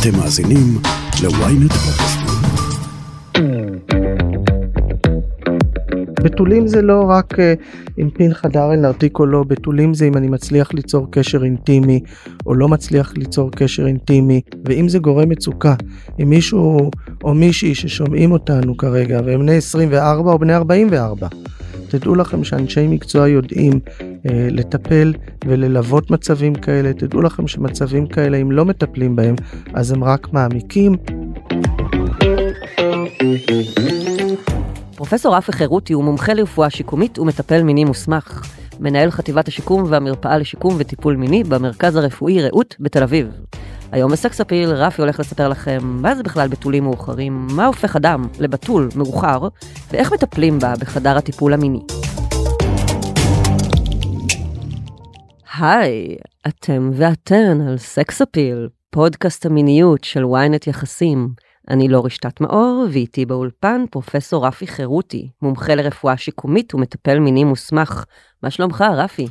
אתם מאזינים ל-ynet פודקאסטים. בתולים זה לא רק אה, אם פין חדר אל נרתיק או לא, בתולים זה אם אני מצליח ליצור קשר אינטימי או לא מצליח ליצור קשר אינטימי, ואם זה גורם מצוקה, אם מישהו או מישהי ששומעים אותנו כרגע והם בני 24 או בני 44, תדעו לכם שאנשי מקצוע יודעים אה, לטפל וללוות מצבים כאלה, תדעו לכם שמצבים כאלה אם לא מטפלים בהם אז הם רק מעמיקים. פרופסור רפי חירותי הוא מומחה לרפואה שיקומית ומטפל מיני מוסמך. מנהל חטיבת השיקום והמרפאה לשיקום וטיפול מיני במרכז הרפואי רעות בתל אביב. היום בסקס אפיל רפי הולך לספר לכם מה זה בכלל בתולים מאוחרים, מה הופך אדם לבתול מאוחר, ואיך מטפלים בה בחדר הטיפול המיני. היי, אתם ואתן על סקס אפיל, פודקאסט המיניות של ynet יחסים. אני לא רשתת מאור, ואיתי באולפן פרופסור רפי חירותי, מומחה לרפואה שיקומית ומטפל מיני מוסמך. מה שלומך, רפי?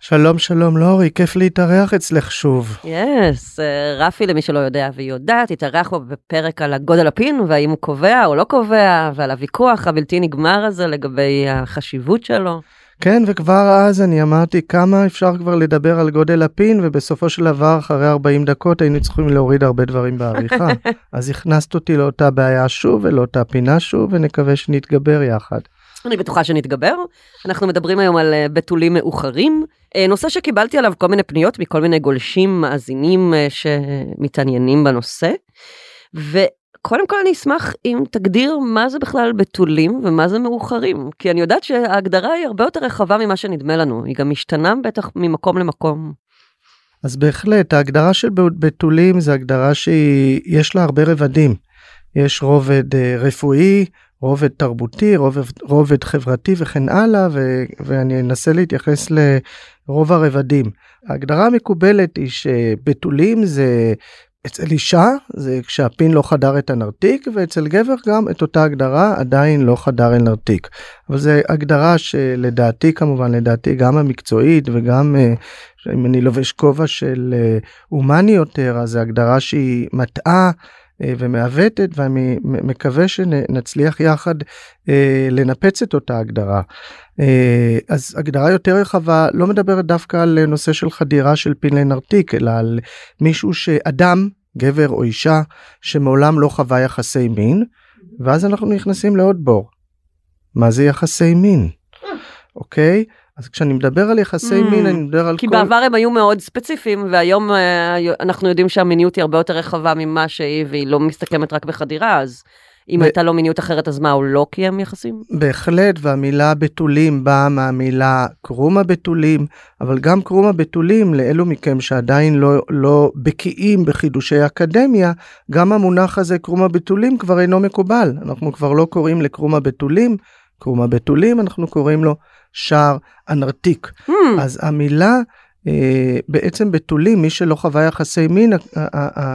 שלום שלום לורי, כיף להתארח אצלך שוב. יס, yes, uh, רפי למי שלא יודע והיא יודעת, התארח בו בפרק על הגודל הפין והאם הוא קובע או לא קובע, ועל הוויכוח הבלתי נגמר הזה לגבי החשיבות שלו. כן, וכבר אז אני אמרתי כמה אפשר כבר לדבר על גודל הפין, ובסופו של דבר, אחרי 40 דקות היינו צריכים להוריד הרבה דברים בעריכה. אז הכנסת אותי לאותה בעיה שוב ולאותה פינה שוב, ונקווה שנתגבר יחד. אני בטוחה שנתגבר. אנחנו מדברים היום על אה, בתולים מאוחרים, אה, נושא שקיבלתי עליו כל מיני פניות מכל מיני גולשים מאזינים אה, שמתעניינים בנושא. ו... קודם כל אני אשמח אם תגדיר מה זה בכלל בתולים ומה זה מאוחרים, כי אני יודעת שההגדרה היא הרבה יותר רחבה ממה שנדמה לנו, היא גם משתנה בטח ממקום למקום. אז בהחלט, ההגדרה של בתולים זה הגדרה שיש לה הרבה רבדים. יש רובד רפואי, רובד תרבותי, רובד, רובד חברתי וכן הלאה, ו, ואני אנסה להתייחס לרוב הרבדים. ההגדרה המקובלת היא שבתולים זה אצל אישה זה כשהפין לא חדר את הנרתיק ואצל גבר גם את אותה הגדרה עדיין לא חדר אל נרתיק. אבל זה הגדרה שלדעתי כמובן לדעתי גם המקצועית וגם אה, אם אני לובש כובע של אה, הומני יותר אז זה הגדרה שהיא מטעה. אה, ומעוותת ואני מקווה שנצליח יחד לנפץ את אותה הגדרה. אז הגדרה יותר רחבה לא מדברת דווקא על נושא של חדירה של פין לנרתיק אלא על מישהו שאדם גבר או אישה שמעולם לא חווה יחסי מין, ואז אנחנו נכנסים לעוד בור. מה זה יחסי מין? אוקיי? אז כשאני מדבר על יחסי mm, מין אני מדבר על כל... כי בעבר הם היו מאוד ספציפיים והיום uh, אנחנו יודעים שהמיניות היא הרבה יותר רחבה ממה שהיא והיא לא מסתכמת רק בחדירה אז אם ו... הייתה לו מיניות אחרת אז מה הוא לא קיים יחסים? בהחלט והמילה בתולים באה מהמילה קרום הבתולים אבל גם קרום הבתולים לאלו מכם שעדיין לא, לא בקיאים בחידושי אקדמיה גם המונח הזה קרום הבתולים כבר אינו מקובל אנחנו כבר לא קוראים לקרום הבתולים קרום הבתולים אנחנו קוראים לו שער אנרתיק hmm. אז המילה אה, בעצם בתולים, מי שלא חווה יחסי מין,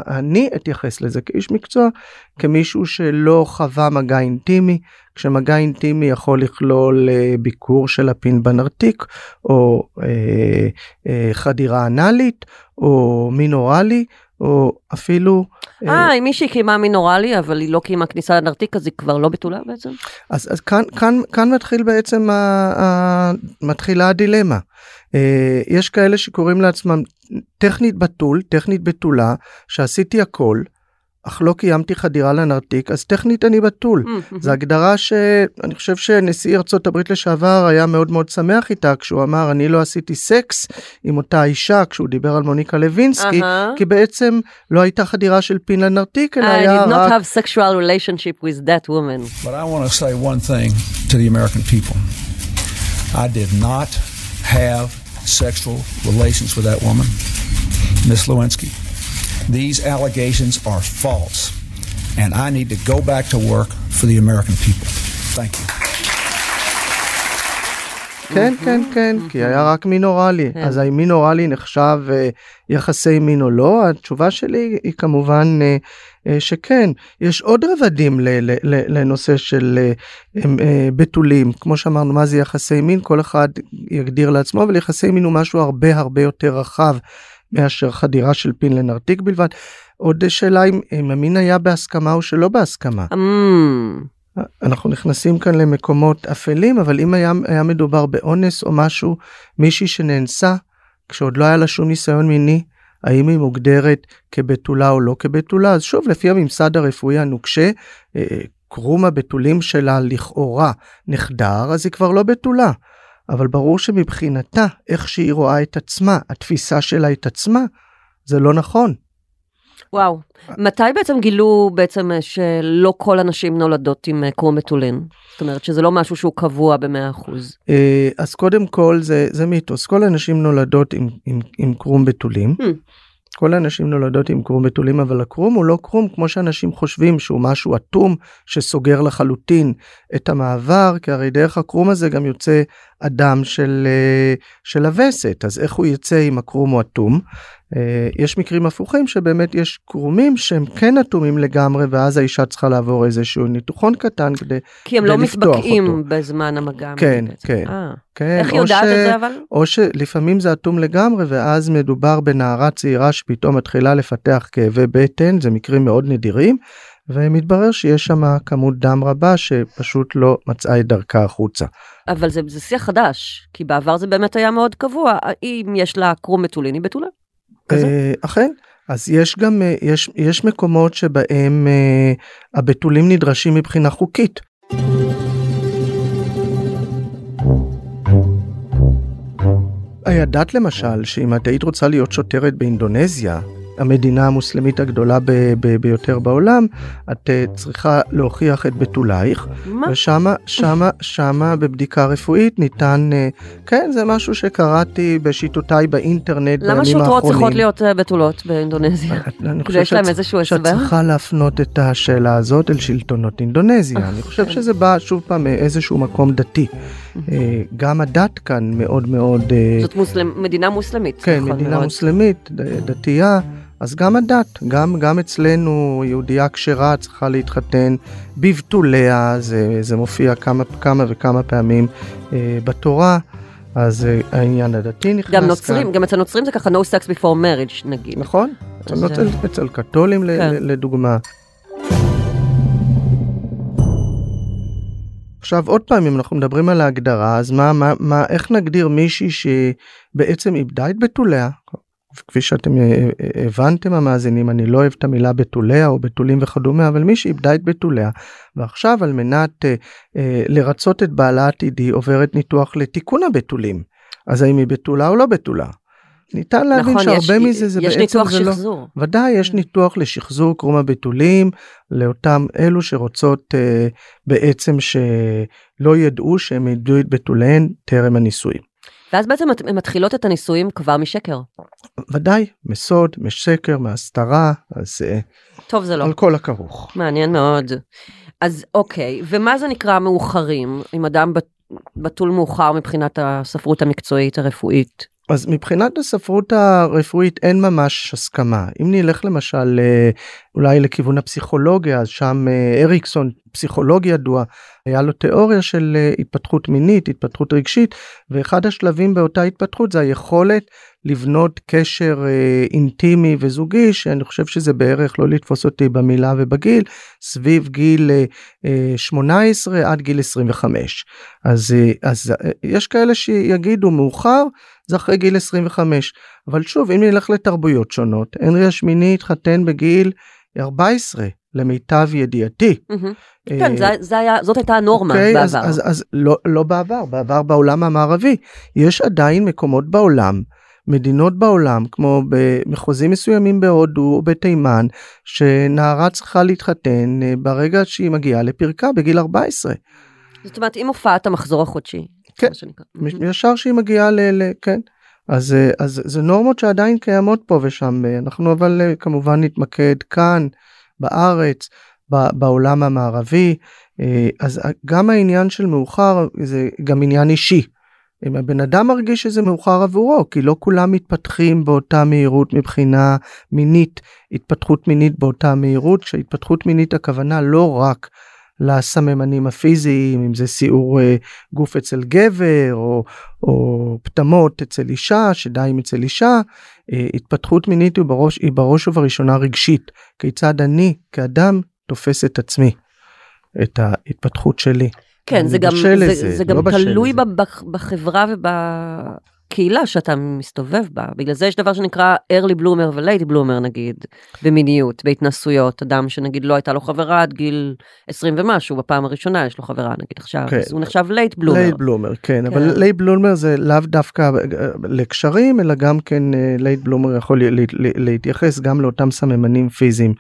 אני אתייחס לזה כאיש מקצוע, כמישהו שלא חווה מגע אינטימי, כשמגע אינטימי יכול לכלול אה, ביקור של הפין בנרתיק, או אה, חדירה אנאלית, או מין אוראלי, או אפילו... אה, אה, אם מישהי קיימה מין אוראלי, אבל היא לא קיימה כניסה לנרתיק, אז היא כבר לא בתולה בעצם? אז, אז כאן, כאן, כאן מתחיל בעצם, ה, ה, מתחילה הדילמה. אה, יש כאלה שקוראים לעצמם טכנית בתול, טכנית בתולה, שעשיתי הכל, אך לא קיימתי חדירה לנרתיק, אז טכנית אני בתול. Mm-hmm. זו הגדרה שאני חושב שנשיא ארצות הברית לשעבר היה מאוד מאוד שמח איתה, כשהוא אמר, אני לא עשיתי סקס עם אותה אישה, כשהוא דיבר על מוניקה לוינסקי, uh-huh. כי בעצם לא הייתה חדירה של פין לנרתיק, אלא היה רק... I did not have sexual relationship with that woman. But I want to say one thing to the American people. I did not have sexual relations with that woman, Miss Lewinsky. These allegations are false, and I need to go back to work for the American people. Thank you. כן, כן, כן, כי היה רק מין אוראלי. כן. אז האם מין אוראלי נחשב אה, יחסי מין או לא? התשובה שלי היא כמובן אה, אה, שכן. יש עוד רבדים לנושא של בתולים. כמו שאמרנו, מה זה יחסי מין? כל אחד יגדיר לעצמו, אבל יחסי מין הוא משהו הרבה הרבה יותר רחב. מאשר חדירה של פין לנרתיק בלבד. עוד שאלה אם, אם המין היה בהסכמה או שלא בהסכמה. Mm, אנחנו נכנסים כאן למקומות אפלים, אבל אם היה, היה מדובר באונס או משהו, מישהי שנאנסה, כשעוד לא היה לה שום ניסיון מיני, האם היא מוגדרת כבתולה או לא כבתולה? אז שוב, לפי הממסד הרפואי הנוקשה, אה, קרום הבתולים שלה לכאורה נחדר, אז היא כבר לא בתולה. אבל ברור שמבחינתה, איך שהיא רואה את עצמה, התפיסה שלה את עצמה, זה לא נכון. וואו. מתי בעצם גילו בעצם אה, שלא כל הנשים נולדות עם אה, קרום בתולין? זאת אומרת שזה לא משהו שהוא קבוע ב-100%. אה, אז קודם כל זה, זה מיתוס, כל הנשים נולדות עם, עם, עם קרום בתולים. Hmm. כל הנשים נולדות עם קרום בתולים, אבל הקרום הוא לא קרום כמו שאנשים חושבים שהוא משהו אטום שסוגר לחלוטין את המעבר, כי הרי דרך הקרום הזה גם יוצא אדם של, אה, של הווסת, אז איך הוא יצא אם הקרום הוא אטום? אה, יש מקרים הפוכים שבאמת יש קרומים שהם כן אטומים לגמרי, ואז האישה צריכה לעבור איזשהו ניתוחון קטן כדי, כי הם לא לפתוח מתבקעים אותו. בזמן המגע. כן. כן. אה. כן, איך היא יודעת ש- את זה אבל? או שלפעמים זה אטום לגמרי ואז מדובר בנערה צעירה שפתאום מתחילה לפתח כאבי בטן, זה מקרים מאוד נדירים, ומתברר שיש שם כמות דם רבה שפשוט לא מצאה את דרכה החוצה. אבל זה, זה שיח חדש, כי בעבר זה באמת היה מאוד קבוע. אם יש לה קרום בתולין, היא בתולה. אה, אכן, אז יש גם, אה, יש, יש מקומות שבהם אה, הבתולים נדרשים מבחינה חוקית. הידעת למשל שאם את היית רוצה להיות שוטרת באינדונזיה, המדינה המוסלמית הגדולה ב- ב- ביותר בעולם, את אה, צריכה להוכיח את בתולייך, מה? ושמה, שמה, שמה בבדיקה רפואית ניתן, אה, כן, זה משהו שקראתי בשיטותיי באינטרנט בימים למה האחרונים. שוטרות צריכות להיות אה, בתולות באינדונזיה? אני להם שאת- שאת? צריכה להפנות את השאלה הזאת אל שלטונות אינדונזיה. אני חושב שזה בא שוב פעם מאיזשהו מקום דתי. גם הדת כאן מאוד מאוד, זאת מוסלם, מדינה מוסלמית. כן, נכון מדינה מאוד. מוסלמית, דתייה, אז גם הדת, גם, גם אצלנו יהודייה כשרה צריכה להתחתן בבתוליה, זה, זה מופיע כמה, כמה וכמה פעמים אה, בתורה, אז אה, העניין הדתי נכנס גם כאן. נוצרים, גם אצל נוצרים זה ככה no sex before marriage נגיד. נכון, אז, אצל, אה, אצל קתולים כן. לדוגמה. עכשיו עוד פעם אם אנחנו מדברים על ההגדרה אז מה מה מה איך נגדיר מישהי שבעצם איבדה את בתוליה. כפי שאתם אה, אה, הבנתם המאזינים אני לא אוהב את המילה בתוליה או בתולים וכדומה אבל מי שאיבדה את בתוליה ועכשיו על מנת אה, אה, לרצות את בעלה העתידי עוברת ניתוח לתיקון הבתולים אז האם היא בתולה או לא בתולה. ניתן להבין נכון, יש- שהרבה מזה זה יש בעצם ניתוח זה לא, שחזור. ודאי יש ניתוח לשחזור קרום הבתולים לאותם אלו שרוצות אה, בעצם שלא ידעו שהם איבדו את בתוליהן טרם הנישואים. ואז בעצם הן מתחילות את הנישואים כבר משקר. ודאי מסוד, משקר, מהסתרה, אז אה, טוב זה לא. על כל הכרוך. מעניין מאוד. אז אוקיי, ומה זה נקרא מאוחרים? אם אדם בתול מאוחר מבחינת הספרות המקצועית הרפואית? אז מבחינת הספרות הרפואית אין ממש הסכמה. אם נלך למשל אה, אולי לכיוון הפסיכולוגיה, אז שם אה, אריקסון, פסיכולוג ידוע, היה לו תיאוריה של אה, התפתחות מינית, התפתחות רגשית, ואחד השלבים באותה התפתחות זה היכולת לבנות קשר אה, אינטימי וזוגי, שאני חושב שזה בערך, לא לתפוס אותי במילה ובגיל, סביב גיל אה, אה, 18 עד גיל 25. אז, אה, אז אה, יש כאלה שיגידו מאוחר, זה אחרי גיל 25. אבל שוב, אם נלך לתרבויות שונות, הנרי השמיני התחתן בגיל 14, למיטב ידיעתי. אה, כן, זה- זה היה- זאת הייתה הנורמה אוקיי, אז, בעבר. אז, אז לא, לא בעבר, בעבר בעולם המערבי. יש עדיין מקומות בעולם, מדינות בעולם, כמו במחוזים מסוימים בהודו או בתימן, שנערה צריכה להתחתן אה, ברגע שהיא מגיעה לפרקה בגיל 14. זאת אומרת, עם הופעת המחזור החודשי. כן. ישר שהיא מגיעה ל... ל כן. אז, אה, אז זה נורמות שעדיין קיימות פה ושם, אה, אנחנו אבל כמובן נתמקד כאן, בארץ, בעולם המערבי, אז גם העניין של מאוחר זה גם עניין אישי. אם הבן אדם מרגיש שזה מאוחר עבורו, כי לא כולם מתפתחים באותה מהירות מבחינה מינית, התפתחות מינית באותה מהירות, שהתפתחות מינית הכוונה לא רק לסממנים הפיזיים, אם זה סיעור אה, גוף אצל גבר, או, או פטמות אצל אישה, שדיים אצל אישה. אה, התפתחות מינית היא בראש, היא בראש ובראשונה רגשית. כיצד אני, כאדם, תופס את עצמי, את ההתפתחות שלי. כן, זה גם, זה, זה, זה לא גם תלוי בחברה וב... קהילה שאתה מסתובב בה. בגלל זה יש דבר שנקרא early bloomer ו-late bloomer נגיד, במיניות, בהתנסויות. אדם שנגיד לא הייתה לו חברה עד גיל 20 ומשהו, בפעם הראשונה יש לו חברה נגיד עכשיו, כן. אז הוא נחשב late bloomer. late bloomer, כן, כן. אבל late bloomer זה לאו דווקא אה, לקשרים, אלא גם כן אה, late bloomer יכול להתייחס גם לאותם סממנים פיזיים.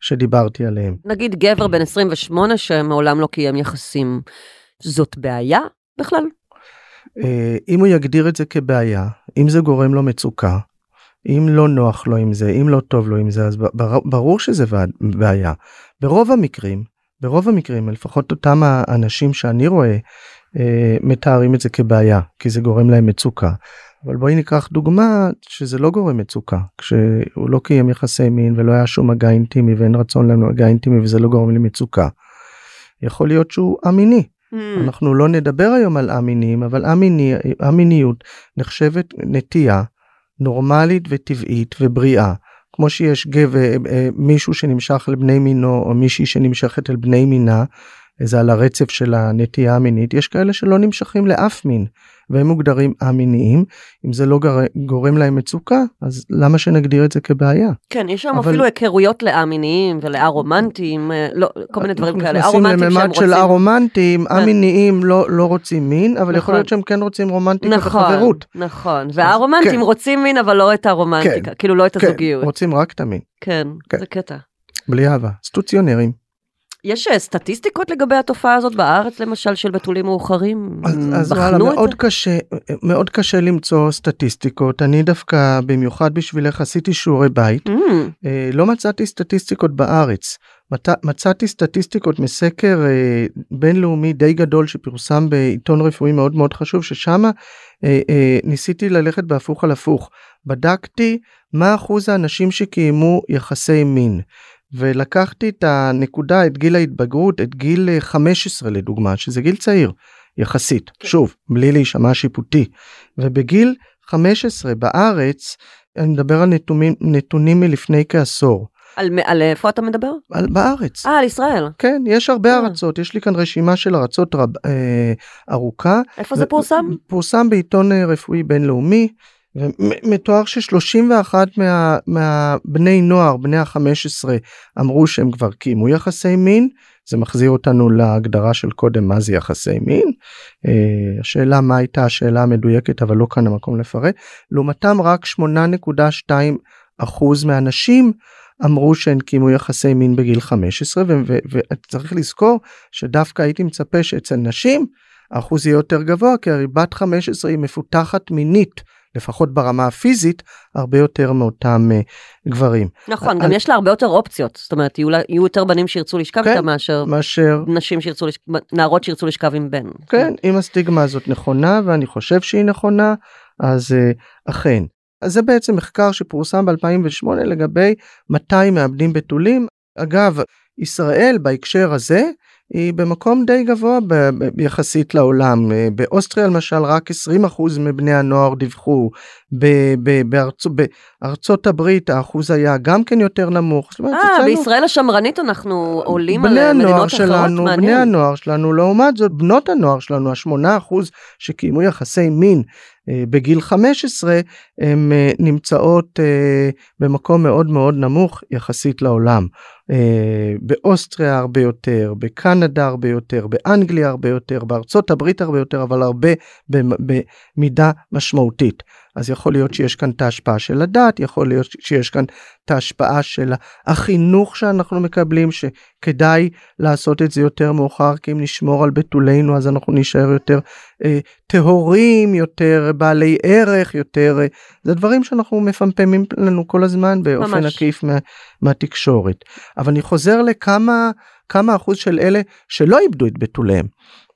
שדיברתי עליהם. נגיד גבר בן 28 שמעולם לא קיים יחסים, זאת בעיה בכלל? אה, אם הוא יגדיר את זה כבעיה, אם זה גורם לו מצוקה, אם לא נוח לו עם זה, אם לא טוב לו עם זה, אז ברור שזה בעיה. ברוב המקרים, ברוב המקרים, לפחות אותם האנשים שאני רואה, אה, מתארים את זה כבעיה, כי זה גורם להם מצוקה. אבל בואי ניקח דוגמה שזה לא גורם מצוקה, כשהוא לא קיים יחסי מין ולא היה שום מגע אינטימי ואין רצון לנו מגע אינטימי וזה לא גורם למצוקה. יכול להיות שהוא א-מיני, Mm. אנחנו לא נדבר היום על א-מיניים, אבל א-מיניות נחשבת נטייה נורמלית וטבעית ובריאה. כמו שיש גבר, אה, אה, מישהו שנמשך לבני מינו או מישהי שנמשכת אל בני מינה, זה על הרצף של הנטייה המינית, יש כאלה שלא נמשכים לאף מין. והם מוגדרים א-מיניים, אם זה לא גורם להם מצוקה, אז למה שנגדיר את זה כבעיה? כן, יש שם אבל... אפילו היכרויות לאמיניים ולא-רומנטיים, לא, כל מיני דברים כאלה, א-רומנטיים שהם רוצים... נכנסים לממד של א-רומנטיים, א-מיניים לא, לא רוצים מין, אבל נכון. יכול להיות שהם כן רוצים רומנטיקה נכון, וחברות. נכון, וה-רומנטיים כן. רוצים מין, אבל לא את הרומנטיקה, כן, כאילו לא את כן, הזוגיות. כן, רוצים רק את המין. כן, כן, זה קטע. בלי אהבה, סטוציונרים. יש אה, סטטיסטיקות לגבי התופעה הזאת בארץ למשל של בתולים מאוחרים? אז, אז וואלה, מאוד זה? קשה, מאוד קשה למצוא סטטיסטיקות. אני דווקא, במיוחד בשבילך, עשיתי שיעורי בית. Mm. אה, לא מצאתי סטטיסטיקות בארץ. מצא, מצאתי סטטיסטיקות מסקר אה, בינלאומי די גדול שפורסם בעיתון רפואי מאוד מאוד חשוב, ששם אה, אה, ניסיתי ללכת בהפוך על הפוך. בדקתי מה אחוז האנשים שקיימו יחסי מין. ולקחתי את הנקודה, את גיל ההתבגרות, את גיל 15 לדוגמה, שזה גיל צעיר יחסית, כן. שוב, בלי להישמע שיפוטי. ובגיל 15 בארץ, אני מדבר על נתונים, נתונים מלפני כעשור. על, על איפה אתה מדבר? על, בארץ. אה, על ישראל. כן, יש הרבה אה. ארצות, יש לי כאן רשימה של ארצות רב, אה, ארוכה. איפה זה פורסם? פורסם בעיתון אה, רפואי בינלאומי. ומתואר ש-31 מה, מהבני נוער, בני ה-15, אמרו שהם כבר קיימו יחסי מין. זה מחזיר אותנו להגדרה של קודם מה זה יחסי מין. Uh, השאלה מה הייתה השאלה המדויקת אבל לא כאן המקום לפרט. לעומתם רק 8.2 אחוז מהנשים אמרו שהן קיימו יחסי מין בגיל 15 וצריך לזכור שדווקא הייתי מצפה שאצל נשים האחוז יהיה יותר גבוה כי הרי בת 15 היא מפותחת מינית לפחות ברמה הפיזית, הרבה יותר מאותם uh, גברים. נכון, גם יש לה הרבה יותר אופציות, זאת אומרת, יהיו, יהיו יותר בנים שירצו לשכב כן, איתה מאשר, מאשר נשים שירצו, לשכב, נערות שירצו לשכב עם בן. כן, אם הסטיגמה הזאת נכונה, ואני חושב שהיא נכונה, אז uh, אכן. אז זה בעצם מחקר שפורסם ב-2008 לגבי מתי מאבדים בתולים. אגב, ישראל בהקשר הזה היא במקום די גבוה יחסית לעולם. אה, באוסטריה למשל רק 20% מבני הנוער דיווחו, ב- ב- בארצ... בארצות הברית האחוז היה גם כן יותר נמוך. אה, בישראל השמרנית אנחנו עולים על מדינות שלנו, אחרות, מעניין. בני הנוער שלנו, לעומת זאת בנות הנוער שלנו, השמונה אחוז שקיימו יחסי מין אה, בגיל 15 הן אה, נמצאות במקום מאוד מאוד נמוך יחסית לעולם. באוסטריה הרבה יותר, בקנדה הרבה יותר, באנגליה הרבה יותר, בארצות הברית הרבה יותר, אבל הרבה במידה משמעותית. אז יכול להיות שיש כאן את ההשפעה של הדת, יכול להיות שיש כאן את ההשפעה של החינוך שאנחנו מקבלים, שכדאי לעשות את זה יותר מאוחר, כי אם נשמור על בתולינו אז אנחנו נשאר יותר אה, טהורים, יותר בעלי ערך, יותר... אה, זה דברים שאנחנו מפמפמים לנו כל הזמן באופן ממש. עקיף מה, מהתקשורת. אבל אני חוזר לכמה כמה אחוז של אלה שלא איבדו את בתוליהם.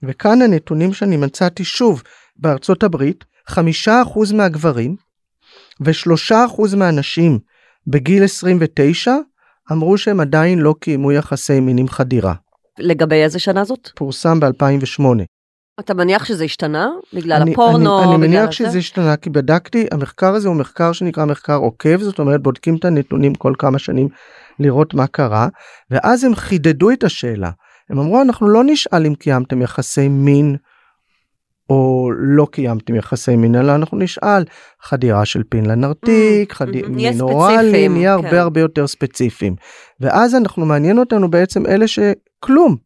וכאן הנתונים שאני מצאתי שוב בארצות הברית, חמישה אחוז מהגברים ושלושה אחוז מהנשים בגיל 29 אמרו שהם עדיין לא קיימו יחסי מין עם חדירה. לגבי איזה שנה זאת? פורסם ב-2008. אתה מניח שזה השתנה? בגלל אני- הפורנו? אני, אני מניח הזה? שזה השתנה כי בדקתי המחקר הזה הוא מחקר שנקרא מחקר עוקב זאת אומרת בודקים את הנתונים כל כמה שנים לראות מה קרה ואז הם חידדו את השאלה הם אמרו אנחנו לא נשאל אם קיימתם יחסי מין או לא קיימתם יחסי מין אלא אנחנו נשאל חדירה של פין לנרתיק Mm, חדי- mm, נהיה מין אוראלי נהיה כן. הרבה הרבה יותר ספציפיים ואז אנחנו מעניין אותנו בעצם אלה שכלום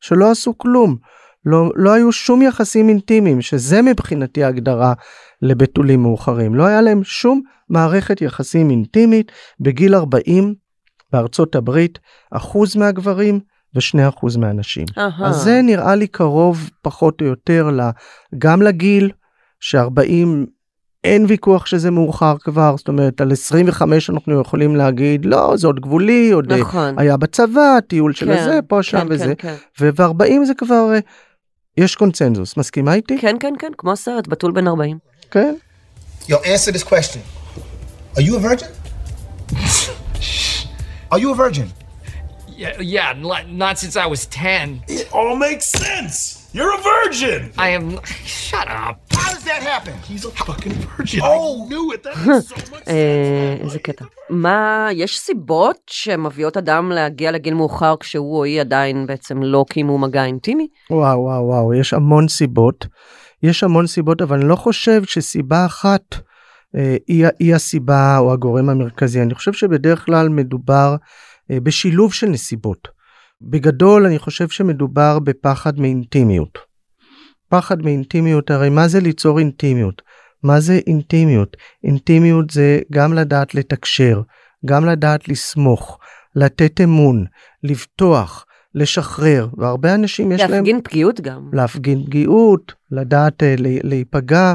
שלא עשו כלום לא, לא היו שום יחסים אינטימיים, שזה מבחינתי ההגדרה לבתולים מאוחרים. לא היה להם שום מערכת יחסים אינטימית בגיל 40 בארצות הברית, אחוז מהגברים ושני אחוז מהנשים. אהה. אז זה נראה לי קרוב פחות או יותר גם לגיל, ש-40 אין ויכוח שזה מאוחר כבר, זאת אומרת על 25 אנחנו יכולים להגיד לא זה עוד גבולי, עוד אה, נכון. היה בצבא, טיול של כן, הזה, פה שם כן, וזה. כן, כן. ו-40 זה כבר, אה, יש קונצנזוס, מסכימה איתי? כן, כן, כן, כמו הסרט, בתול בן 40. כן. Yo, answer this question. Are you a virgin? Are you a virgin? Yeah, yeah, not, not since I was 10. It all makes sense. You're a virgin. I am. Shut up. How does that happen? He's a fucking virgin. Oh, I knew it. That makes so much אה, איזה קטע. מה, יש סיבות שמביאות אדם להגיע לגיל מאוחר כשהוא או היא עדיין בעצם לא קיימו מגע אינטימי? וואו וואו וואו, יש המון סיבות. יש המון סיבות, אבל אני לא חושב שסיבה אחת אה, היא, היא הסיבה או הגורם המרכזי. אני חושב שבדרך כלל מדובר אה, בשילוב של נסיבות. בגדול אני חושב שמדובר בפחד מאינטימיות. פחד מאינטימיות, הרי מה זה ליצור אינטימיות? מה זה אינטימיות? אינטימיות זה גם לדעת לתקשר, גם לדעת לסמוך, לתת אמון, לבטוח, לשחרר, והרבה אנשים יש להם... להפגין פגיעות גם. להפגין פגיעות, לדעת אה, להיפגע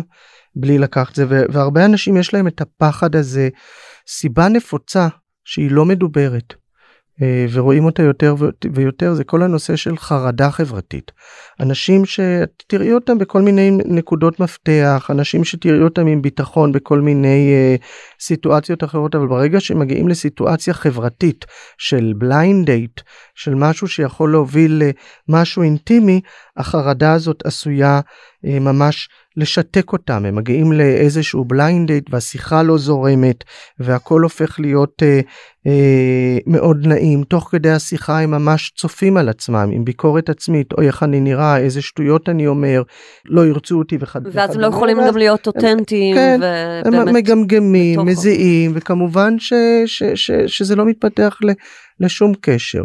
בלי לקחת זה, ו- והרבה אנשים יש להם את הפחד הזה, סיבה נפוצה שהיא לא מדוברת. אה, ורואים אותה יותר ויותר זה כל הנושא של חרדה חברתית. אנשים שתראי אותם בכל מיני נקודות מפתח, אנשים שתראי אותם עם ביטחון בכל מיני אה, סיטואציות אחרות, אבל ברגע שמגיעים לסיטואציה חברתית של בליינד דייט, של משהו שיכול להוביל למשהו אינטימי, החרדה הזאת עשויה אה, ממש לשתק אותם. הם מגיעים לאיזשהו בליינד דייט והשיחה לא זורמת והכל הופך להיות אה, אה, מאוד נעים. תוך כדי השיחה הם ממש צופים על עצמם עם ביקורת עצמית, אוי איך אני נראה, איזה שטויות אני אומר, לא ירצו אותי וכדומה. ואז הם לא יכולים גם להיות אותנטיים, כן, ובאמת... הם מגמגמים, בתוכו. מזיעים, וכמובן ש, ש, ש, שזה לא מתפתח ל, לשום קשר.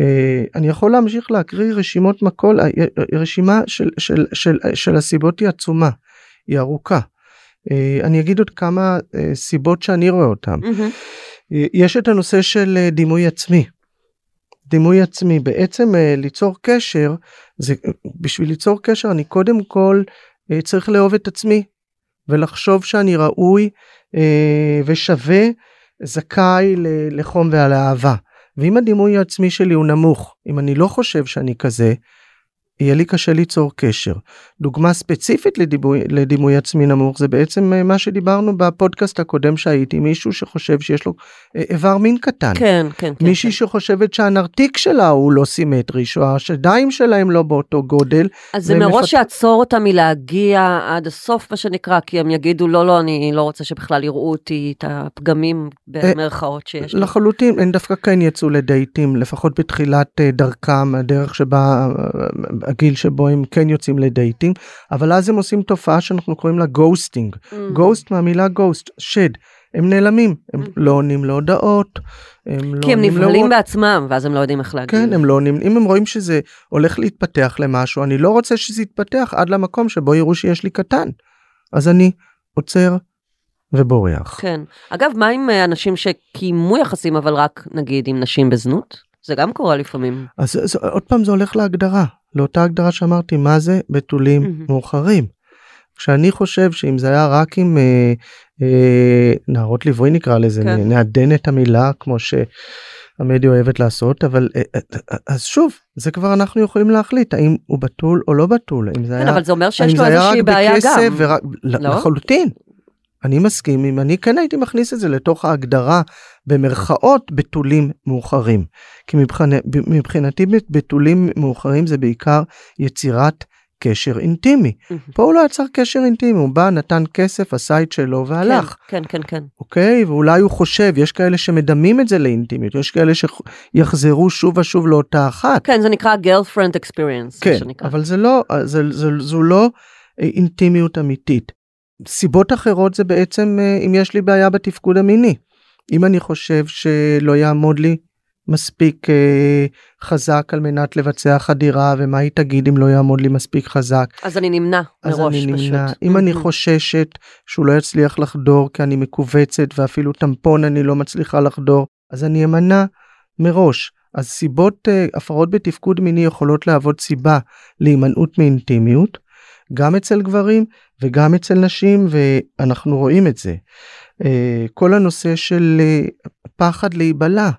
אה, אני יכול להמשיך להקריא רשימות מקול, אה, רשימה של, של, של, של הסיבות היא עצומה, היא ארוכה. אה, אני אגיד עוד כמה אה, סיבות שאני רואה אותן. אה, יש את הנושא של אה, דימוי עצמי. דימוי עצמי בעצם אה, ליצור קשר זה בשביל ליצור קשר אני קודם כל אה, צריך לאהוב את עצמי ולחשוב שאני ראוי אה, ושווה זכאי לחום ולאהבה ואם הדימוי העצמי שלי הוא נמוך אם אני לא חושב שאני כזה יהיה לי קשה ליצור קשר. דוגמה ספציפית לדימוי, לדימוי עצמי נמוך זה בעצם אה, מה שדיברנו בפודקאסט הקודם שהייתי מישהו שחושב שיש לו אה, איבר מין קטן. כן, כן, כן. מישהי כן. שחושבת שהנרתיק שלה הוא לא סימטרי, שהשדיים שלהם לא באותו גודל. אז זה מראש מפת- יעצור אותם מלהגיע עד הסוף, מה שנקרא, כי הם יגידו, לא, לא, אני לא רוצה שבכלל יראו אותי את הפגמים במרכאות שיש לי. לחלוטין, הם דווקא כן יצאו לדייטים, לפחות בתחילת אה, דרכם, הדרך שבה, אה, הגיל שבו הם כן יוצאים לדייטים, אבל אז הם עושים תופעה שאנחנו קוראים לה ghosting. ghost מהמילה ghost, שד. הם נעלמים, הם Mm. לא עונים להודעות, הם לא כי הם עונים נבהלים להוראות. בעצמם, ואז הם לא יודעים איך להגיב. כן, הם לא עונים, אם הם רואים שזה הולך להתפתח למשהו, אני לא רוצה שזה יתפתח עד למקום שבו יראו שיש לי קטן. אז אני עוצר ובורח. כן. אגב, מה עם אה, אנשים שקיימו יחסים, אבל רק, נגיד, עם נשים בזנות? זה גם קורה לפעמים. אז זה, עוד פעם זה הולך להגדרה, לאותה הגדרה שאמרתי, מה זה בתולים. מאוחרים. כשאני חושב שאם זה היה רק עם אה, אה, נערות ליווי נקרא לזה, כן. נעדן את המילה כמו שהמדיה אוהבת לעשות, אבל אה, אה, אה, אז שוב, זה כבר אנחנו יכולים להחליט האם הוא בתול או לא בתול, אם זה כן, היה, אבל זה אומר שיש לו איזושהי רק בעיה בכסף גם. ורק, לא? לחלוטין. אני מסכים אם אני כן הייתי מכניס את זה לתוך ההגדרה במרכאות בתולים מאוחרים. כי מבחינ... מבחינתי בתולים מאוחרים זה בעיקר יצירת קשר אינטימי. פה הוא לא יצר קשר אינטימי, הוא בא, נתן כסף, עשה את שלו והלך. כן, כן, כן. אוקיי? ואולי הוא חושב, יש כאלה שמדמים את זה לאינטימיות, יש כאלה שיחזרו שוב ושוב לאותה אחת. כן, זה נקרא girlfriend experience. כן, אבל זה לא, זה, זה, זו לא אה, אינטימיות אמיתית. סיבות אחרות זה בעצם אה, אם יש לי בעיה בתפקוד המיני. אם אני חושב שלא יעמוד לי מספיק אה, חזק על מנת לבצע חדירה ומה היא תגיד אם לא יעמוד לי מספיק חזק. אז אני נמנע אז מראש אני פשוט. נמנע. אם אני חוששת שהוא לא יצליח לחדור כי אני מכווצת ואפילו טמפון אני לא מצליחה לחדור אז אני אמנע מראש. אז סיבות אה, הפרעות בתפקוד מיני יכולות להוות סיבה להימנעות מאינטימיות גם אצל גברים וגם אצל נשים ואנחנו רואים את זה. אה, כל הנושא של אה, פחד להיבלע.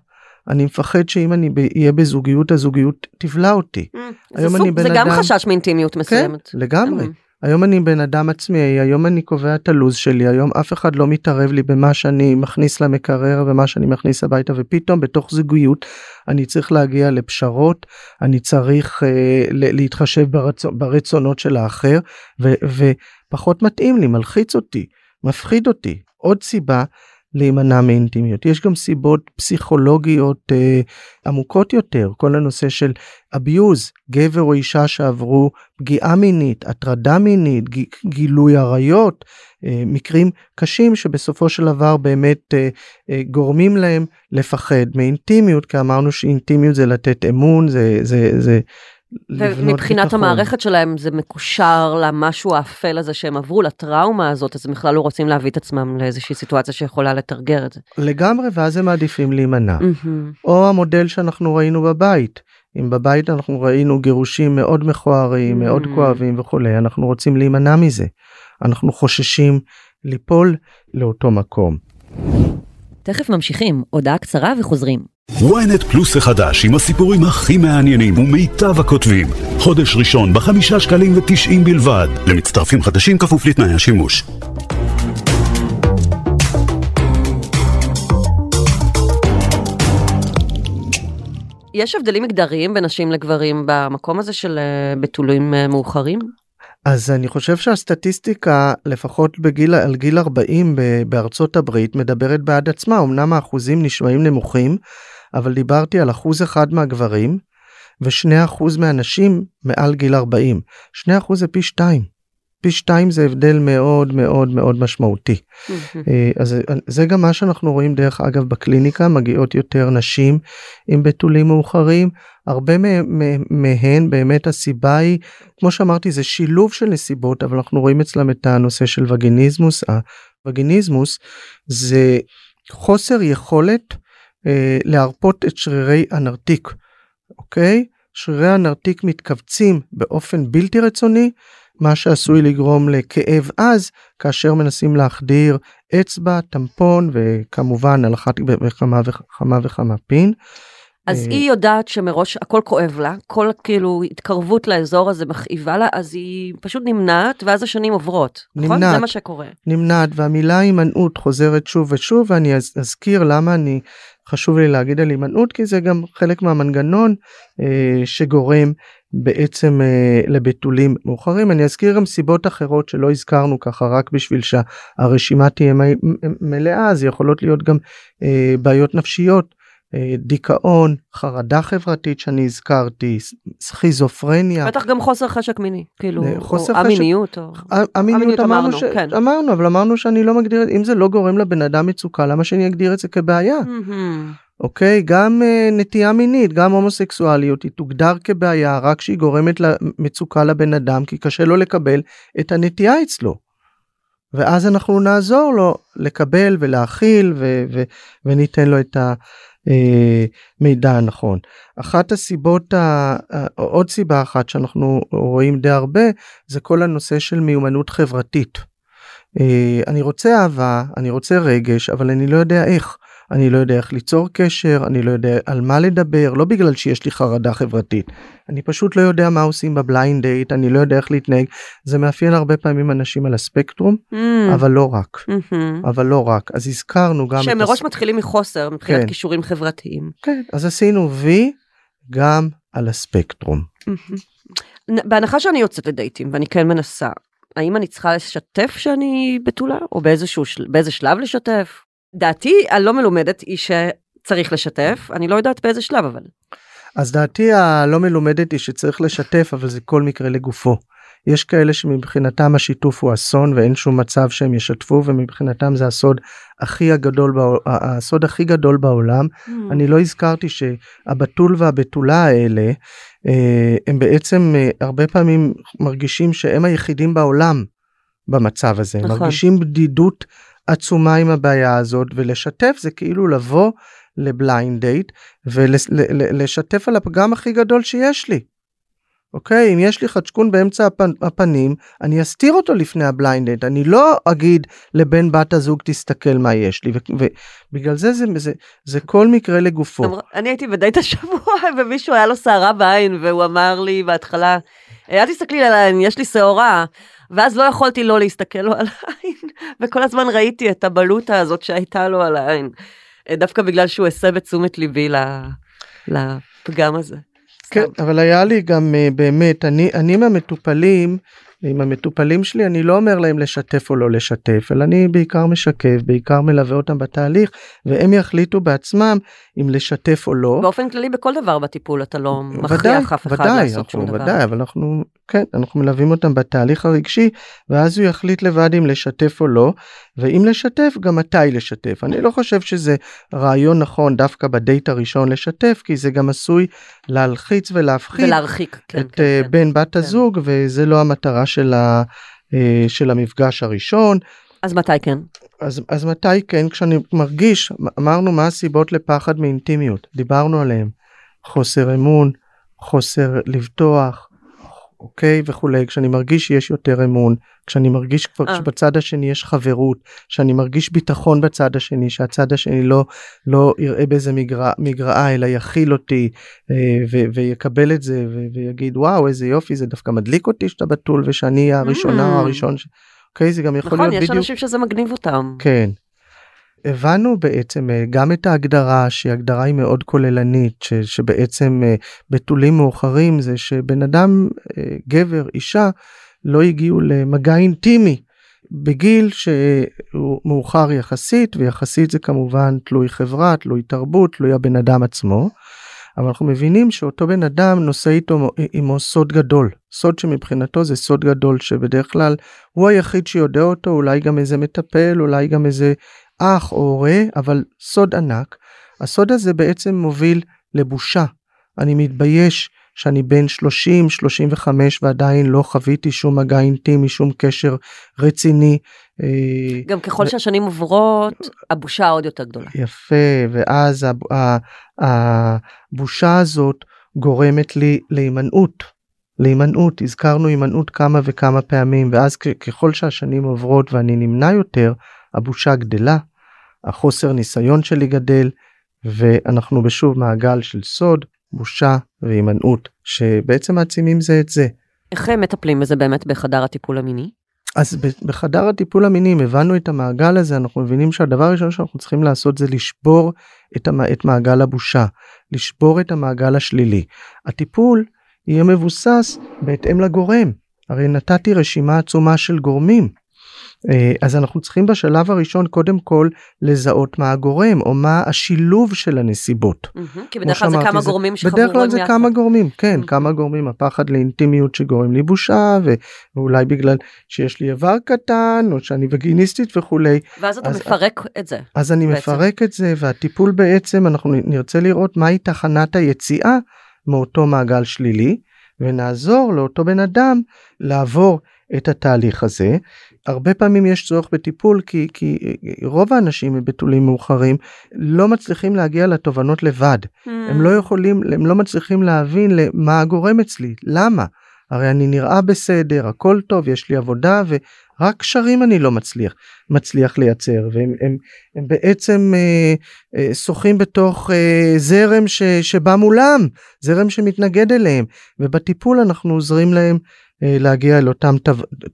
אני מפחד שאם אני אהיה בזוגיות הזוגיות תבלע אותי. Mm, היום זה, אני סוג, בן זה גם אדם- חשש מאינטימיות מסוימת. כן, לגמרי. Mm. היום אני בן אדם עצמאי, היום אני קובע את הלו"ז שלי, היום אף אחד לא מתערב לי במה שאני מכניס למקרר ומה שאני מכניס הביתה, ופתאום בתוך זוגיות אני צריך להגיע לפשרות, אני צריך אה, להתחשב ברצו, ברצונות של האחר, ו, ופחות מתאים לי, מלחיץ אותי, מפחיד אותי. עוד סיבה להימנע מאינטימיות. יש גם סיבות פסיכולוגיות אה, עמוקות יותר, כל הנושא של abuse, גבר או אישה שעברו פגיעה מינית, הטרדה מינית, ג- גילוי עריות, אה, מקרים קשים שבסופו של דבר באמת אה, אה, גורמים להם לפחד מאינטימיות, כי אמרנו שאינטימיות זה לתת אמון, זה, זה, זה לבנות ומבחינת ביטחון. המערכת שלהם זה מקושר למשהו האפל הזה שהם עברו, לטראומה הזאת, אז הם בכלל לא רוצים להביא את עצמם לאיזושהי סיטואציה שיכולה לתרגר את זה. לגמרי, ואז הם מעדיפים להימנע. מהמם. או המודל שאנחנו ראינו בבית. אם בבית אנחנו ראינו גירושים מאוד מכוערים, מאוד Mm. כואבים וכולי, אנחנו רוצים להימנע מזה. אנחנו חוששים ליפול לאותו מקום. תכף ממשיכים, הודעה קצרה וחוזרים. Ynet פלוס החדש עם הסיפורים הכי מעניינים ומיטב הכותבים. חודש ראשון בחמישה שקלים ותשעים בלבד. למצטרפים חדשים כפוף לתנאי השימוש. יש הבדלים מגדריים בין נשים לגברים במקום הזה של אה, בתולים אה, מאוחרים? אז אני חושב שהסטטיסטיקה, לפחות בגיל, על גיל 40 ב- בארצות הברית, מדברת בעד עצמה. אמנם האחוזים נשמעים נמוכים, אבל דיברתי על אחוז אחד מהגברים, ושני אחוז מהנשים מעל גיל 40. שני אחוז זה פי שתיים. פי שתיים זה הבדל מאוד מאוד מאוד משמעותי. אה, אז זה גם מה שאנחנו רואים דרך אגב בקליניקה, מגיעות יותר נשים עם בתולים מאוחרים. הרבה מה- מה- מהן באמת הסיבה היא, כמו שאמרתי, זה שילוב של נסיבות, אבל אנחנו רואים אצלם את הנושא של וגיניזמוס. הווגיניזמוס זה חוסר יכולת אה, להרפות את שרירי הנרתיק, אוקיי? שרירי הנרתיק מתכווצים באופן בלתי רצוני, מה שעשוי לגרום לכאב עז כאשר מנסים להחדיר אצבע, טמפון וכמובן על אחת וכמה וכמה וכמה פין. אז אה, היא יודעת שמראש הכל כואב לה, כל כאילו התקרבות לאזור הזה מכאיבה לה, אז היא פשוט נמנעת, ואז השנים עוברות, נכון? נמנעת. זה מה שקורה. נמנעת והמילה הימנעות חוזרת שוב ושוב ואני אז- אזכיר למה אני חשוב לי להגיד על הימנעות כי זה גם חלק מהמנגנון אה, שגורם בעצם אה, לבתולים מאוחרים אני אזכיר גם סיבות אחרות שלא הזכרנו ככה רק בשביל שהרשימה תהיה מלאה אז יכולות להיות גם אה, בעיות נפשיות. אה, דיכאון, חרדה חברתית שאני הזכרתי, סכיזופרניה. בטח גם חוסר חשק מיני, כאילו, אה, או חשק- א-מיניות, או... המיניות המיניות אמרנו, אמרנו, ש... כן. אמרנו אבל אמרנו שאני לא מגדיר אם זה לא גורם לבן אדם מצוקה למה שאני אגדיר את זה כבעיה. אוקיי גם uh, נטייה מינית גם הומוסקסואליות היא תוגדר כבעיה רק כשהיא גורמת למצוקה לבן אדם כי קשה לו לקבל את הנטייה אצלו. ואז אנחנו נעזור לו לקבל ולהכיל ו- ו- וניתן לו את המידע הנכון. אחת הסיבות, ה- עוד סיבה אחת שאנחנו רואים די הרבה זה כל הנושא של מיומנות חברתית. אה, אני רוצה אהבה, אני רוצה רגש, אבל אני לא יודע איך. אני לא יודע איך ליצור קשר, אני לא יודע על מה לדבר, לא בגלל שיש לי חרדה חברתית. אני פשוט לא יודע מה עושים בבליינד דייט, אני לא יודע איך להתנהג. זה מאפיין הרבה פעמים אנשים על הספקטרום, Mm, אבל לא רק. מהמם. אבל לא רק. אז הזכרנו גם שהם. מראש מתחילים מחוסר מבחינת כן. כישורים חברתיים. כן, אז עשינו וי גם על הספקטרום. נ- בהנחה שאני יוצאת לדייטים ואני כן מנסה, האם אני צריכה לשתף שאני בתולה או באיזשהו. באיזה שלב לשתף? דעתי הלא מלומדת היא שצריך לשתף, אני לא יודעת באיזה שלב אבל. אז דעתי הלא מלומדת היא שצריך לשתף, אבל זה כל מקרה לגופו. יש כאלה שמבחינתם השיתוף הוא אסון ואין שום מצב שהם ישתפו ומבחינתם זה הסוד הכי הגדול, בעול- הסוד הכי גדול בעולם. אני לא הזכרתי שהבתול והבתולה האלה אה, הם בעצם אה, הרבה פעמים מרגישים שהם היחידים בעולם במצב הזה. נכון. מרגישים בדידות עצומה עם הבעיה הזאת ולשתף זה כאילו לבוא לבליינד דייט ולשתף על הפגם הכי גדול שיש לי. אוקיי אם יש לי חצ'קון באמצע הפנ, הפנים אני אסתיר אותו לפני הבליינד דייט אני לא אגיד לבן בת הזוג תסתכל מה יש לי ו- ובגלל זה זה, זה זה כל מקרה לגופו. אמר- אני הייתי בדייט השבוע ומישהו היה לו שעורה בעין והוא אמר לי בהתחלה אל תסתכלי לי על העין יש לי שעורה ואז לא יכולתי לא להסתכל לו על העין וכל הזמן ראיתי את הבלוטה הזאת שהייתה לו על העין אה, דווקא בגלל שהוא הסב את תשומת ליבי לפגם הזה. כן, סתם. אבל היה לי גם uh, באמת, אני, אני מהמטופלים, עם המטופלים שלי, אני לא אומר להם לשתף או לא לשתף, אלא אני בעיקר משקף, בעיקר מלווה אותם בתהליך, והם יחליטו בעצמם אם לשתף או לא. באופן כללי בכל דבר בטיפול אתה לא ודאי, מכריח אף אחד ודאי, לעשות שום אנחנו, דבר. ודאי, אבל אנחנו, כן, אנחנו מלווים אותם בתהליך הרגשי, ואז הוא יחליט לבד אם לשתף או לא, ואם לשתף, גם מתי לשתף. אני לא חושב שזה רעיון נכון דווקא בדייט הראשון לשתף, כי זה גם עשוי להלחיץ ולהפחיד ולהרחיק. כן, את כן, אה, כן. בן בת כן. הזוג, וזה לא המטרה של, ה, אה, של המפגש הראשון. אז מתי כן? אז, אז מתי כן, כשאני מרגיש, אמרנו מה הסיבות לפחד מאינטימיות, דיברנו עליהם, חוסר אמון, חוסר לבטוח, אוקיי, וכולי, כשאני מרגיש שיש יותר אמון, כשאני מרגיש כבר אה. שבצד השני יש חברות, שאני מרגיש ביטחון בצד השני, שהצד השני לא, לא יראה באיזה מגרע, מגרעה, אלא יכיל אותי אה, ו, ויקבל את זה ו, ויגיד וואו איזה יופי זה דווקא מדליק אותי שאתה בתול ושאני הראשונה או Mm. הראשון. ש... אוקיי, זה גם יכול נכון, להיות יש בדיוק. אנשים שזה מגניב אותם. כן. הבנו בעצם אה, גם את ההגדרה שהיא הגדרה היא מאוד כוללנית ש, שבעצם אה, בתולים מאוחרים זה שבן אדם אה, גבר אישה לא הגיעו למגע אינטימי בגיל שהוא מאוחר יחסית ויחסית זה כמובן תלוי חברה תלוי תרבות תלוי הבן אדם עצמו. אבל אנחנו מבינים שאותו בן אדם נושא איתו עמו סוד גדול סוד שמבחינתו זה סוד גדול שבדרך כלל הוא היחיד שיודע אותו אולי גם איזה מטפל אולי גם איזה אח או הורה אבל סוד ענק. הסוד הזה בעצם מוביל לבושה. אני מתבייש שאני בן 30 35 ועדיין לא חוויתי שום מגע אינטימי שום קשר רציני. אה, גם ככל שהשנים עוברות, הבושה עוד יותר גדולה. יפה ואז הב- הבושה הזאת גורמת לי להימנעות. להימנעות הזכרנו הימנעות כמה וכמה פעמים ואז ככל שהשנים עוברות ואני נמנע יותר הבושה גדלה החוסר ניסיון שלי גדל ואנחנו בשוב מעגל של סוד בושה והימנעות שבעצם מעצימים זה את זה. איך הם מטפלים בזה באמת בחדר הטיפול המיני? אז בחדר הטיפול המיני אם הבנו את המעגל הזה אנחנו מבינים שהדבר הראשון שאנחנו צריכים לעשות זה לשבור את, המ- את מעגל הבושה לשבור את המעגל השלילי. הטיפול יהיה מבוסס בהתאם לגורם הרי נתתי רשימה עצומה של גורמים. אה, אז אנחנו צריכים בשלב הראשון קודם כל לזהות מה הגורם או מה השילוב של הנסיבות. כי בדרך כלל זה כמה גורמים בדרך שחבורים כלל זה. כמה גורמים כן. כמה גורמים הפחד לאינטימיות שגורם לי בושה ואולי בגלל שיש לי איבר קטן או שאני וגיניסטית וכולי ואז אתה מפרק את זה. אז אני. מפרק את זה והטיפול בעצם אנחנו נרצה לראות מהי תחנת היציאה מאותו מעגל שלילי ונעזור לאותו בן אדם לעבור את התהליך הזה. הרבה פעמים יש צורך בטיפול כי, כי רוב האנשים בתולים מאוחרים לא מצליחים להגיע לתובנות לבד. הם לא יכולים, הם לא מצליחים להבין מה הגורם אצלי, למה? הרי אני נראה בסדר, הכל טוב, יש לי עבודה ורק קשרים אני לא מצליח, מצליח לייצר והם הם, הם בעצם אה, אה, שוחים בתוך אה, זרם ש, שבא מולם, זרם שמתנגד אליהם ובטיפול אנחנו עוזרים להם אה, להגיע אל אותם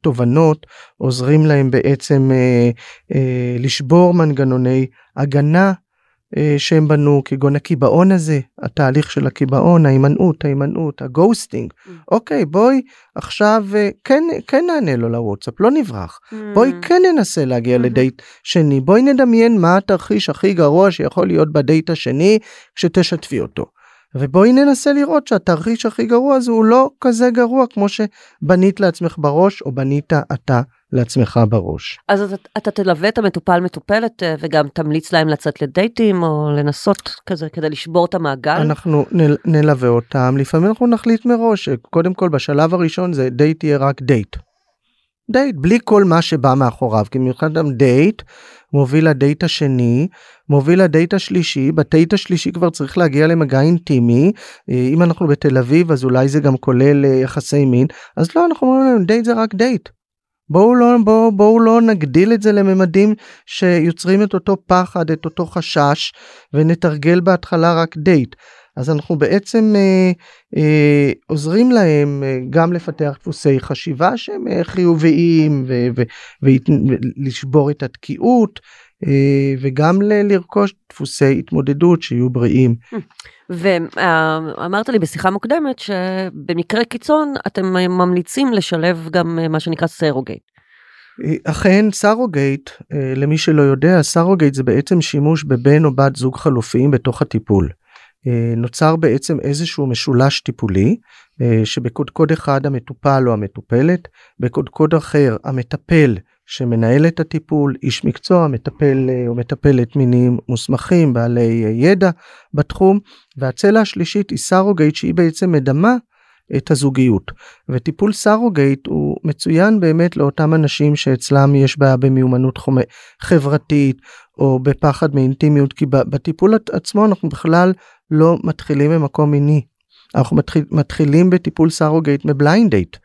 תובנות, עוזרים להם בעצם אה, אה, לשבור מנגנוני הגנה אה, שהם בנו כגון הקיבעון הזה התהליך של הקיבעון ההימנעות ההימנעות הגוסטינג mm. אוקיי בואי עכשיו אה, כן כן נענה לו לוואטסאפ לא נברח mm. בואי כן ננסה להגיע mm-hmm. לדייט שני בואי נדמיין מה התרחיש הכי גרוע שיכול להיות בדייט השני כשתשתפי אותו. ובואי ננסה לראות שהתרחיש הכי גרוע הזה הוא לא כזה גרוע כמו שבנית לעצמך בראש או בנית אתה לעצמך בראש. אז אתה, אתה תלווה את המטופל מטופלת אה, וגם תמליץ להם לצאת לדייטים או לנסות כזה כדי לשבור את המעגל? אנחנו נ, נלווה אותם, לפעמים אנחנו נחליט מראש, קודם כל בשלב הראשון זה דייט יהיה רק דייט. דייט בלי כל מה שבא מאחוריו, כי מבחינתם דייט מוביל לדייט השני, מוביל לדייט השלישי, בדייט השלישי כבר צריך להגיע למגע אינטימי, אה, אם אנחנו בתל אביב אז אולי זה גם כולל אה, יחסי מין, אז לא אנחנו אומרים להם דייט זה רק דייט. בואו לא, בואו, בואו לא נגדיל את זה לממדים שיוצרים את אותו פחד, את אותו חשש, ונתרגל בהתחלה רק דייט. אז אנחנו בעצם אה, אה, עוזרים להם אה, גם לפתח דפוסי חשיבה שהם אה, חיוביים ולשבור את התקיעות אה, וגם ל- לרכוש דפוסי התמודדות שיהיו בריאים. ואמרת לי בשיחה מוקדמת שבמקרה קיצון אתם ממליצים לשלב גם אה, מה שנקרא סרוגייט. אה, אכן סרוגייט למי שלא יודע סרוגייט זה בעצם שימוש בבן או בת זוג חלופיים בתוך הטיפול. נוצר בעצם איזשהו משולש טיפולי שבקודקוד אחד המטופל או המטופלת בקודקוד אחר המטפל שמנהל את הטיפול, איש מקצוע, מטפל או מטפלת מיניים מוסמכים, בעלי ידע בתחום, והצלע השלישית היא סרוגייט שהיא בעצם מדמה את הזוגיות. וטיפול סרוגייט הוא מצוין באמת לאותם אנשים שאצלם יש בעיה במיומנות חומי, חברתית או בפחד מאינטימיות, כי בטיפול עצמו אנחנו בכלל לא מתחילים ממקום מיני. אנחנו מתחיל, מתחילים בטיפול סרוגייט מבליינד דייט.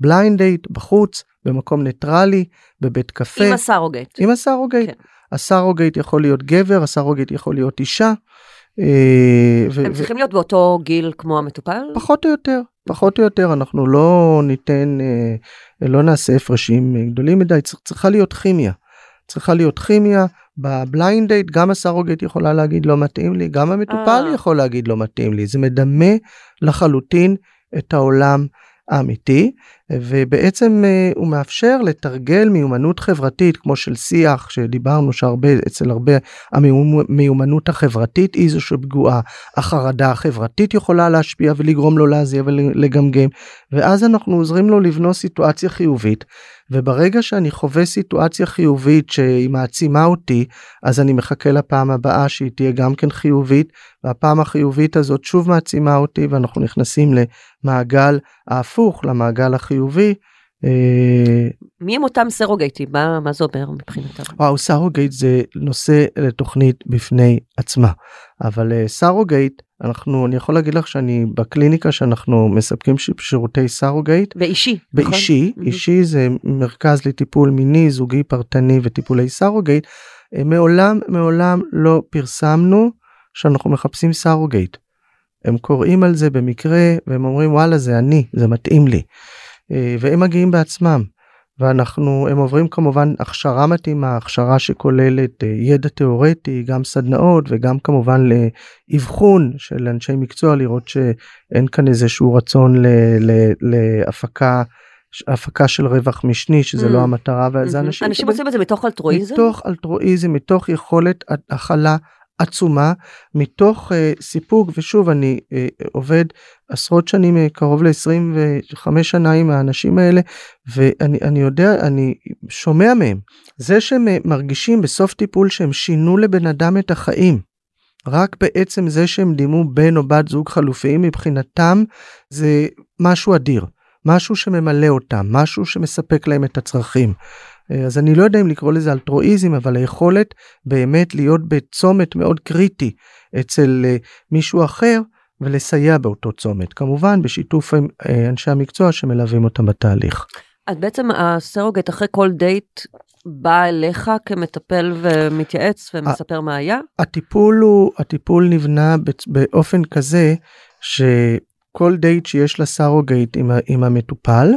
בליינד דייט בחוץ במקום ניטרלי, בבית קפה. עם הסרוגייט. עם הסרוגייט. כן. הסרוגייט יכול להיות גבר, הסרוגייט יכול להיות אישה. אה, הם צריכים להיות באותו גיל כמו המטופל? פחות או יותר, פחות או יותר, אנחנו לא ניתן, אה, לא נעשה הפרשים גדולים מדי, צריכה להיות כימיה. צריכה להיות כימיה, בבליינד דייט גם הסרוגייט יכולה להגיד לא מתאים לי, גם המטופל אה. יכול להגיד לא מתאים לי, זה מדמה לחלוטין את העולם האמיתי ובעצם אה, הוא מאפשר לתרגל מיומנות חברתית כמו של שיח שדיברנו שהרבה אצל הרבה המיומנות החברתית היא זו שפגועה החרדה החברתית יכולה להשפיע ולגרום לו להזיע ולגמגם ואז אנחנו עוזרים לו לבנות סיטואציה חיובית וברגע שאני חווה סיטואציה חיובית שהיא מעצימה אותי אז אני מחכה לפעם הבאה שהיא תהיה גם כן חיובית והפעם החיובית הזאת שוב מעצימה אותי ואנחנו נכנסים למעגל ההפוך למעגל החיובי. אה, מי הם אותם סרוגייטים? מה, מה זה אומר מבחינתם? וואו, סרוגייט זה נושא לתוכנית בפני עצמה. אבל uh, סרוגייט, אנחנו, אני יכול להגיד לך שאני בקליניקה שאנחנו מספקים שירותי סרוגייט. באישי, נכון? באישי, נכון? אישי זה מרכז לטיפול מיני, זוגי, פרטני וטיפולי סרוגייט. Uh, מעולם, מעולם לא פרסמנו שאנחנו מחפשים סרוגייט. הם קוראים על זה במקרה והם אומרים וואלה זה אני, זה מתאים לי. אה, והם מגיעים בעצמם. ואנחנו הם עוברים כמובן הכשרה מתאימה הכשרה שכוללת אה, ידע תיאורטי גם סדנאות וגם כמובן לאבחון של אנשי מקצוע לראות שאין כאן איזשהו רצון להפקה הפקה של רווח משני שזה לא mm. לא המטרה וזה mm-hmm. אנשים אנשים עושים את זה מתוך אלטרואיזם מתוך אלטרואיזם מתוך יכולת הכלה עצומה מתוך uh, סיפוק ושוב אני uh, עובד עשרות שנים uh, קרוב ל-25 שנה עם האנשים האלה ואני יודע אני שומע מהם זה שהם מרגישים בסוף טיפול שהם שינו לבן אדם את החיים. רק בעצם זה שהם דימו בן או בת זוג חלופיים מבחינתם זה משהו אדיר משהו שממלא אותם משהו שמספק להם את הצרכים. אה, אז אני לא יודע אם לקרוא לזה אלטרואיזם, אבל היכולת באמת להיות בצומת מאוד קריטי אצל אה, מישהו אחר, ולסייע באותו צומת, כמובן בשיתוף עם אה, אנשי המקצוע שמלווים אותם בתהליך. אז בעצם הסרוגט אחרי כל דייט בא אליך כמטפל ומתייעץ ומספר מה היה? הטיפול הוא, הטיפול נבנה באופן כזה שכל דייט שיש לסרוגייט עם, עם המטופל,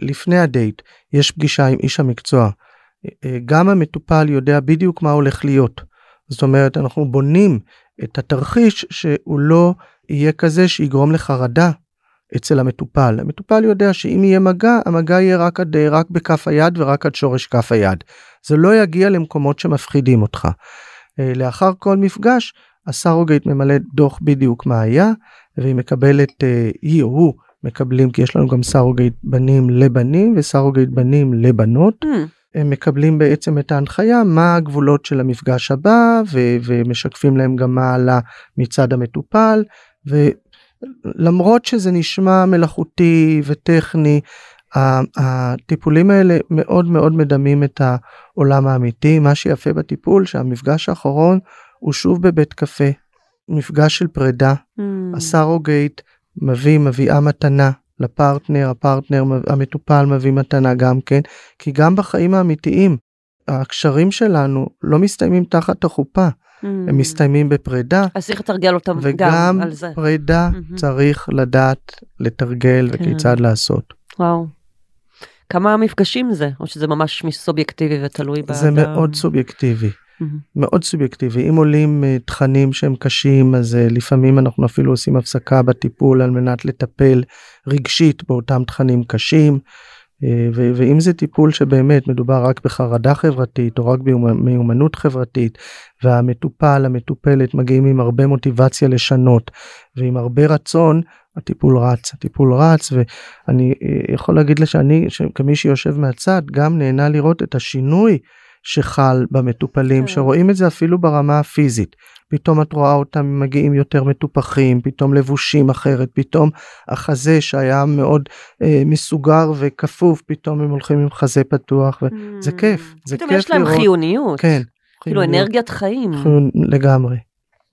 לפני הדייט יש פגישה עם איש המקצוע. אה, גם המטופל יודע בדיוק מה הולך להיות. זאת אומרת, אנחנו בונים את התרחיש שהוא לא יהיה כזה שיגרום לחרדה אצל המטופל. המטופל יודע שאם יהיה מגע, המגע יהיה רק, עד, רק בכף היד ורק עד שורש כף היד. זה לא יגיע למקומות שמפחידים אותך. אה, לאחר כל מפגש, הסרוגייט ממלא דוח בדיוק מה היה, והיא מקבלת, אה, היא או הוא מקבלים, כי יש לנו גם סרוגייט בנים לבנים וסרוגייט בנים לבנות. Hmm, הם מקבלים בעצם את ההנחיה מה הגבולות של המפגש הבא ו- ומשקפים להם גם מה עלה מצד המטופל ולמרות שזה נשמע מלאכותי וטכני הטיפולים האלה מאוד מאוד מדמים את העולם האמיתי מה שיפה בטיפול שהמפגש האחרון הוא שוב בבית קפה מפגש של פרידה hmm. הסרוגייט מביא מביאה מתנה לפרטנר הפרטנר המטופל מביא מתנה גם כן כי גם בחיים האמיתיים הקשרים שלנו לא מסתיימים תחת החופה Hmm. הם מסתיימים בפרידה אז צריך לתרגל אותם וגם גם על זה. פרידה מהמם. צריך לדעת לתרגל כן. וכיצד לעשות וואו. כמה מפגשים זה? או שזה ממש סובייקטיבי ותלוי באדם? זה מאוד סובייקטיבי. מאוד סובייקטיבי. אם עולים אה, תכנים שהם קשים אז אה, לפעמים אנחנו אפילו עושים הפסקה בטיפול על מנת לטפל רגשית באותם תכנים קשים. אה, ו- ואם זה טיפול שבאמת מדובר רק בחרדה חברתית או רק במיומנות חברתית והמטופל המטופלת מגיעים עם הרבה מוטיבציה לשנות ועם הרבה רצון הטיפול רץ הטיפול רץ. ואני יכול להגיד לך שאני כמי שיושב מהצד גם נהנה לראות את השינוי שחל במטופלים כן. שרואים את זה אפילו ברמה הפיזית פתאום את רואה אותם מגיעים יותר מטופחים פתאום לבושים אחרת פתאום החזה שהיה מאוד אה, מסוגר וכפוף פתאום הם הולכים עם חזה פתוח וזה כיף זה. פתאום כיף יש להם לראות חיוניות. כן כאילו. אנרגיית חיים. חיון- לגמרי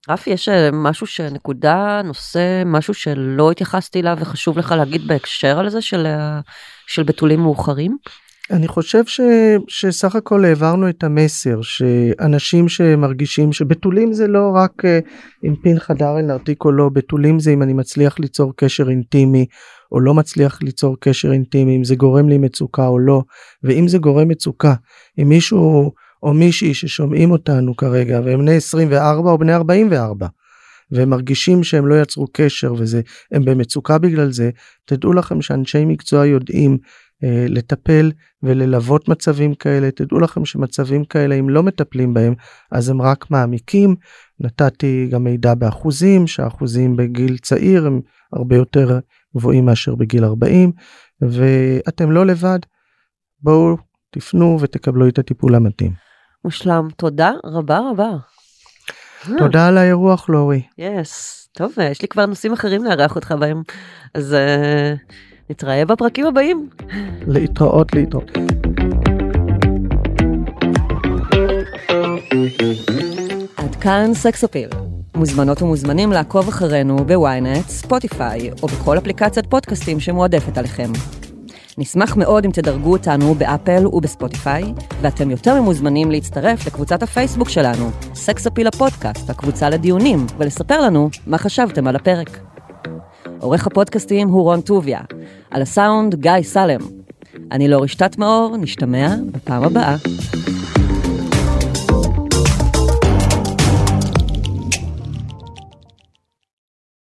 רפי, יש אה, משהו שנקודה, נושא, משהו שלא התייחסתי אליו וחשוב לך להגיד בהקשר על זה של, של בתולים מאוחרים? אני חושב ש, שסך הכל העברנו את המסר שאנשים שמרגישים שבתולים זה לא רק אה, אם פין חדר אל נרתיק או לא בתולים זה אם אני מצליח ליצור קשר אינטימי או לא מצליח ליצור קשר אינטימי אם זה גורם לי מצוקה או לא. ואם זה גורם מצוקה אם מישהו או מישהי ששומעים אותנו כרגע והם בני 24 או בני 44 והם מרגישים שהם לא יצרו קשר וזה הם במצוקה בגלל זה תדעו לכם שאנשי מקצוע יודעים לטפל וללוות מצבים כאלה תדעו לכם שמצבים כאלה אם לא מטפלים בהם אז הם רק מעמיקים נתתי גם מידע באחוזים שהאחוזים בגיל צעיר הם הרבה יותר גבוהים מאשר בגיל 40 ואתם לא לבד בואו תפנו ותקבלו את הטיפול המתאים. מושלם. תודה רבה רבה. תודה על האירוח לורי. Yes. טוב, אה, יש לי כבר נושאים אחרים לארח אותך בהם. אז אה, נתראה בפרקים הבאים. להתראות להתראות. עד כאן סקס אפיל. מוזמנות ומוזמנים לעקוב אחרינו ב ynet, Spotify או בכל אפליקציית פודקאסטים שמועדפת עליכם. נשמח מאוד אם תדרגו אותנו ב Apple וב Spotify, ואתם יותר ממוזמנים להצטרף לקבוצת הפייסבוק שלנו, סקס אפיל הפודקאסט, הקבוצה לדיונים, ולספר לנו מה חשבתם על הפרק. עורך הפודקאסטים הוא רון טוביה, על הסאונד גיא סלם. אני לאור רשתת מאור, נשתמע בפעם הבאה.